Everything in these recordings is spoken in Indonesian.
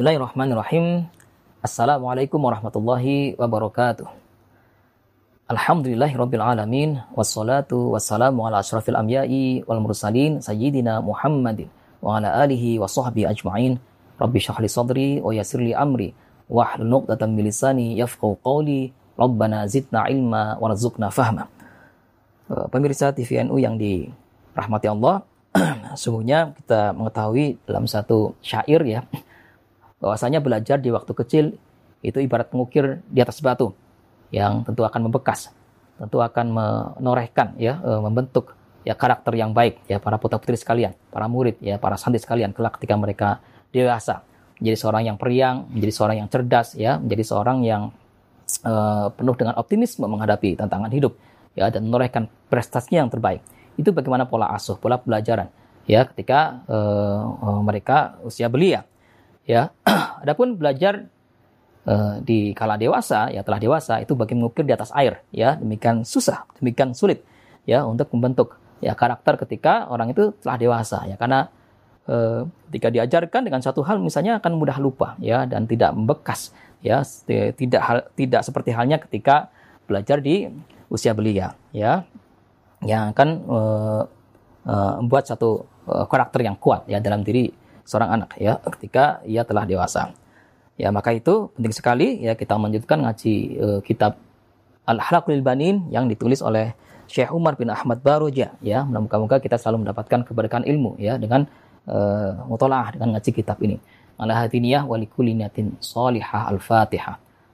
Bismillahirrahmanirrahim. Assalamualaikum warahmatullahi wabarakatuh. Alhamdulillahirabbil alamin wassalatu wassalamu ala asyrafil anbiya'i wal mursalin sayyidina Muhammadin wa ala alihi wa sahbihi ajma'in. Rabbi shrah li sadri wa yassir li amri wahlul 'uqdatam min lisani yafqahu qawli. Rabbana zidna ilma warzuqna fahma. Eh, pemirsa TVNU yang dirahmati Allah, sungguhnya kita mengetahui dalam satu syair ya, bahwasanya belajar di waktu kecil itu ibarat mengukir di atas batu yang tentu akan membekas, tentu akan menorehkan ya, e, membentuk ya karakter yang baik ya para putra-putri sekalian, para murid ya, para santri sekalian kelak ketika mereka dewasa menjadi seorang yang periang, menjadi seorang yang cerdas ya, menjadi seorang yang uh, penuh dengan optimisme menghadapi tantangan hidup ya dan menorehkan prestasinya yang terbaik. Itu bagaimana pola asuh, pola pelajaran ya ketika uh, mereka usia belia Ya, adapun belajar uh, di kala dewasa, ya telah dewasa itu bagi mengukir di atas air, ya. Demikian susah, demikian sulit, ya untuk membentuk ya karakter ketika orang itu telah dewasa, ya. Karena uh, ketika diajarkan dengan satu hal misalnya akan mudah lupa, ya dan tidak membekas, ya. Tidak hal, tidak seperti halnya ketika belajar di usia belia, ya. Yang akan uh, uh, membuat satu karakter yang kuat ya dalam diri seorang anak ya ketika ia telah dewasa. Ya, maka itu penting sekali ya kita melanjutkan ngaji uh, kitab Al-Halaqul Banin yang ditulis oleh Syekh Umar bin Ahmad Baroja ya. Mudah-mudahan kita selalu mendapatkan keberkahan ilmu ya dengan uh, mutolaah dengan ngaji kitab ini. Ala hatiniyah wa likulli salihah al-Fatihah.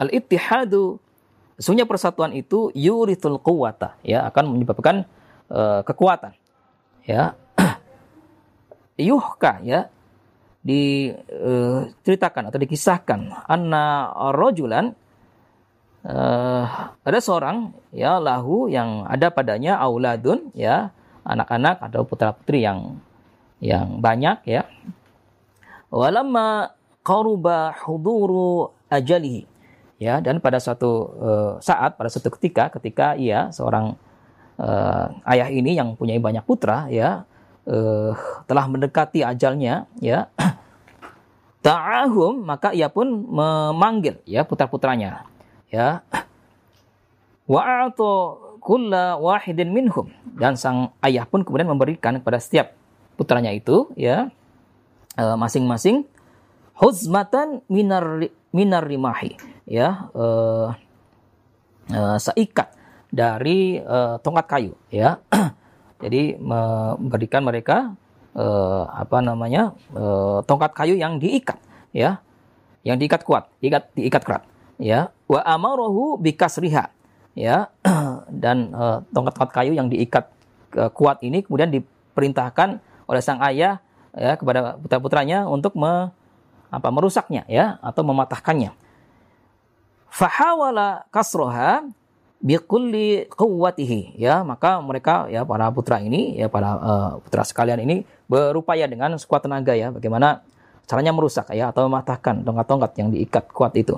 Al-ittihadu sesungguhnya persatuan itu yurithul quwata ya akan menyebabkan uh, kekuatan. Ya. Yuhka ya diceritakan uh, atau dikisahkan anna rajulan uh, ada seorang ya lahu yang ada padanya auladun ya anak-anak atau putra-putri yang yang banyak ya walamma qaruba huduru ajalihi ya dan pada suatu uh, saat pada suatu ketika ketika ia seorang uh, ayah ini yang punya banyak putra ya uh, telah mendekati ajalnya ya ta'ahum maka ia pun memanggil ya putra-putranya ya. Wa kulla wahidin minhum. Dan sang ayah pun kemudian memberikan kepada setiap putranya itu ya masing-masing huzmatan minar minar rimahi. Ya uh, uh, seikat dari uh, tongkat kayu ya. Jadi memberikan mereka uh, apa namanya uh, tongkat kayu yang diikat ya. Yang diikat kuat diikat diikat kerat ya. Wa amarohu bikasriha ya. Dan uh, tongkat-tongkat kayu yang diikat uh, kuat ini kemudian diperintahkan oleh sang ayah ya kepada putra-putranya untuk me, apa merusaknya ya atau mematahkannya. Fahawala kasroha bikulli quwwatihi. Ya maka mereka ya para putra ini ya para uh, putra sekalian ini berupaya dengan sekuat tenaga ya bagaimana caranya merusak ya atau mematahkan tongkat-tongkat yang diikat kuat itu.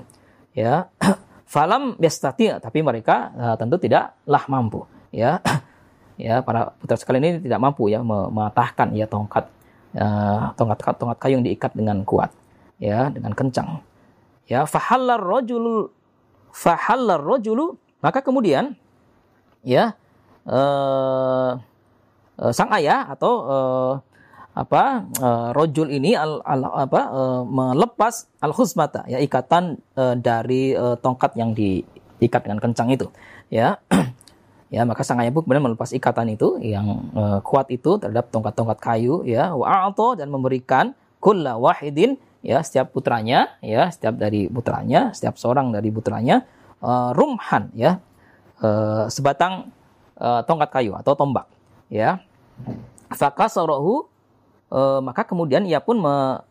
Ya falam yastati tapi mereka uh, tentu tidaklah mampu. Ya ya para putra sekalian ini tidak mampu ya mematahkan ya tongkat uh, tongkat tongkat kayu yang diikat dengan kuat ya dengan kencang. Ya fahallar rajul fahallar rojulu maka kemudian ya uh, uh, sang ayah atau uh, apa uh, rojul ini al, al, apa uh, melepas al khusmata ya ikatan uh, dari uh, tongkat yang diikat dengan kencang itu ya. Ya maka sang ayah pun kemudian melepas ikatan itu yang uh, kuat itu terhadap tongkat-tongkat kayu ya wa dan memberikan kulla wahidin ya setiap putranya ya setiap dari putranya setiap seorang dari putranya uh, rumhan ya uh, sebatang uh, tongkat kayu atau tombak ya. Fakasarahu uh, maka kemudian ia pun me,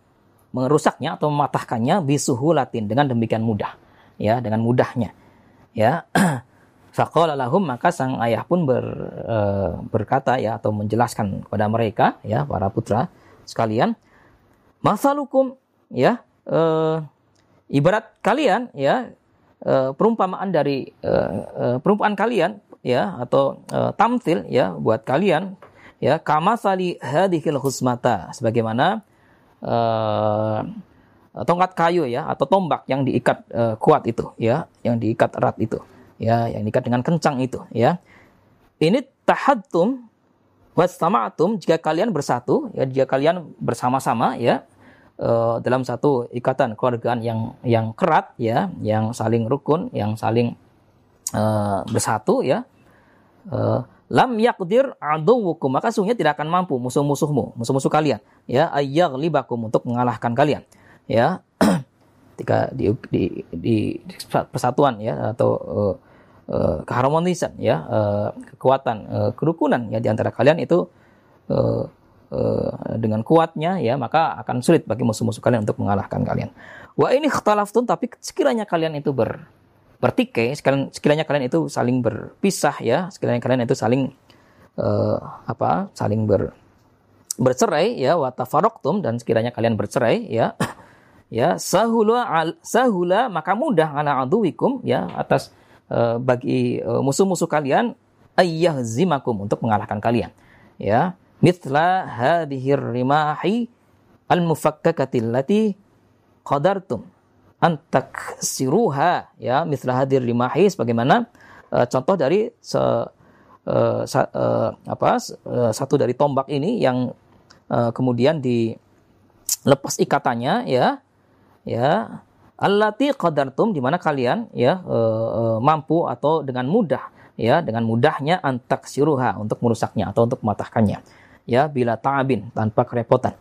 merusaknya atau mematahkannya bisuhulatin dengan demikian mudah ya dengan mudahnya ya. Faqala maka sang ayah pun ber, e, berkata ya atau menjelaskan kepada mereka ya para putra sekalian masalukum ya e, ibarat kalian ya e, perumpamaan dari e, e, perumpamaan kalian ya atau e, tamtil ya buat kalian ya kama sali hadhil husmata sebagaimana e, tongkat kayu ya atau tombak yang diikat e, kuat itu ya yang diikat erat itu ya yang diikat dengan kencang itu ya. Ini tahadtum wastama'tum jika kalian bersatu ya jika kalian bersama-sama ya uh, dalam satu ikatan keluargaan yang yang kerat ya yang saling rukun yang saling uh, bersatu ya. Uh, lam yakdir aduwukum maka sungguhnya tidak akan mampu musuh-musuhmu musuh-musuh kalian ya libakum untuk mengalahkan kalian ya. Ketika di, di, di persatuan ya atau uh, uh, keharmonisan ya uh, kekuatan uh, kerukunan ya di antara kalian itu uh, uh, dengan kuatnya ya maka akan sulit bagi musuh-musuh kalian untuk mengalahkan kalian. Wa ini ikhtalaftun tapi sekiranya kalian itu ber bertikai, sekiranya, kalian itu saling berpisah ya, sekiranya kalian itu saling uh, apa? saling ber bercerai ya wa dan sekiranya kalian bercerai ya ya sahula al, sahula maka mudah ala aduwikum ya atas uh, bagi uh, musuh-musuh kalian ayyah zimakum untuk mengalahkan kalian ya mithla hadhir rimahi al mufakkakati allati qadartum antak siruha ya mithla hadir rimahi sebagaimana uh, contoh dari se, uh, sa, uh, apa uh, satu dari tombak ini yang uh, kemudian dilepas ikatannya ya ya allati qadartum di mana kalian ya e, e, mampu atau dengan mudah ya dengan mudahnya antak siruha untuk merusaknya atau untuk mematahkannya ya bila ta'abin tanpa kerepotan.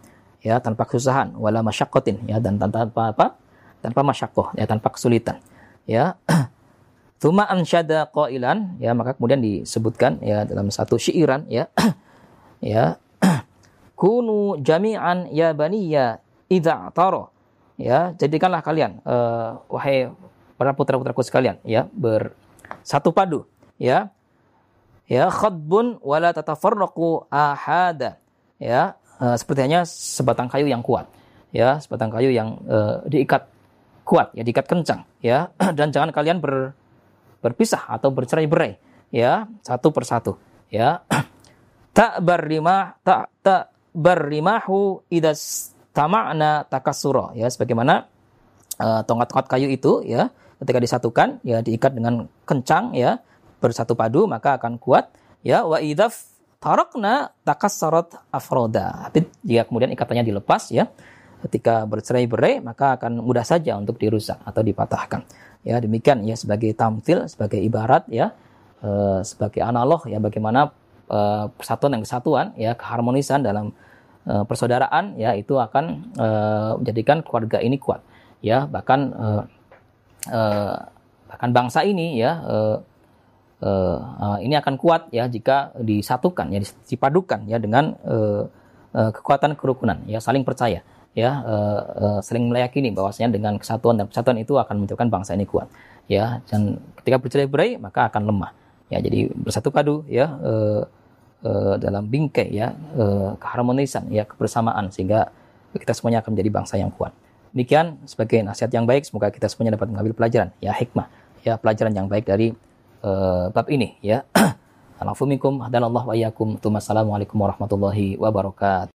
Ya tanpa kesusahan. Wala masyaqqatin. Ya dan tanpa apa tanpa masyaqqah. Ya tanpa kesulitan. Ya. Tuma ansyada qailan. Ya maka kemudian disebutkan ya dalam satu syairan ya. Ya. Kunu jami'an ya baniya idza taro ya jadikanlah kalian uh, wahai para putra-putraku sekalian ya bersatu padu. Ya ya khadbun wala tatafarraqu ahada. Ya uh, seperti hanya sebatang kayu yang kuat. Ya sebatang kayu yang uh, diikat kuat ya diikat kencang ya. Dan jangan kalian ber, berpisah atau bercerai-berai ya satu persatu ya. Tak berrimah tak tak berrimahu idas tama'na takasuro ya. Sebagaimana uh, tongkat-tongkat kayu itu ya ketika disatukan ya diikat dengan kencang ya bersatu padu maka akan kuat. Ya wa idaf tarakna takassarat afroda. Tapi jika kemudian ikatannya dilepas ya ketika bercerai-berai maka akan mudah saja untuk dirusak atau dipatahkan. Ya demikian ya sebagai tamtil sebagai ibarat ya uh, sebagai analog ya bagaimana uh, persatuan dan kesatuan ya keharmonisan dalam uh, persaudaraan ya itu akan uh, menjadikan keluarga ini kuat. Ya bahkan uh, uh, bahkan bangsa ini ya uh, uh, uh, ini akan kuat ya jika disatukan ya dipadukan ya dengan uh, kekuatan kerukunan ya saling percaya ya uh, uh, saling meyakini bahwasanya dengan kesatuan dan persatuan itu akan menjadikan bangsa ini kuat ya dan ketika bercerai-berai maka akan lemah ya jadi bersatu padu ya dalam bingkai ya keharmonisan ya kebersamaan sehingga kita semuanya akan menjadi bangsa yang kuat. Demikian sebagai nasihat yang baik semoga kita semuanya dapat mengambil pelajaran ya hikmah ya pelajaran yang baik dari uh, bab ini ya. Alafumikum hadanallahu wa iyyakum. Warahmatullahi wabarakatuh.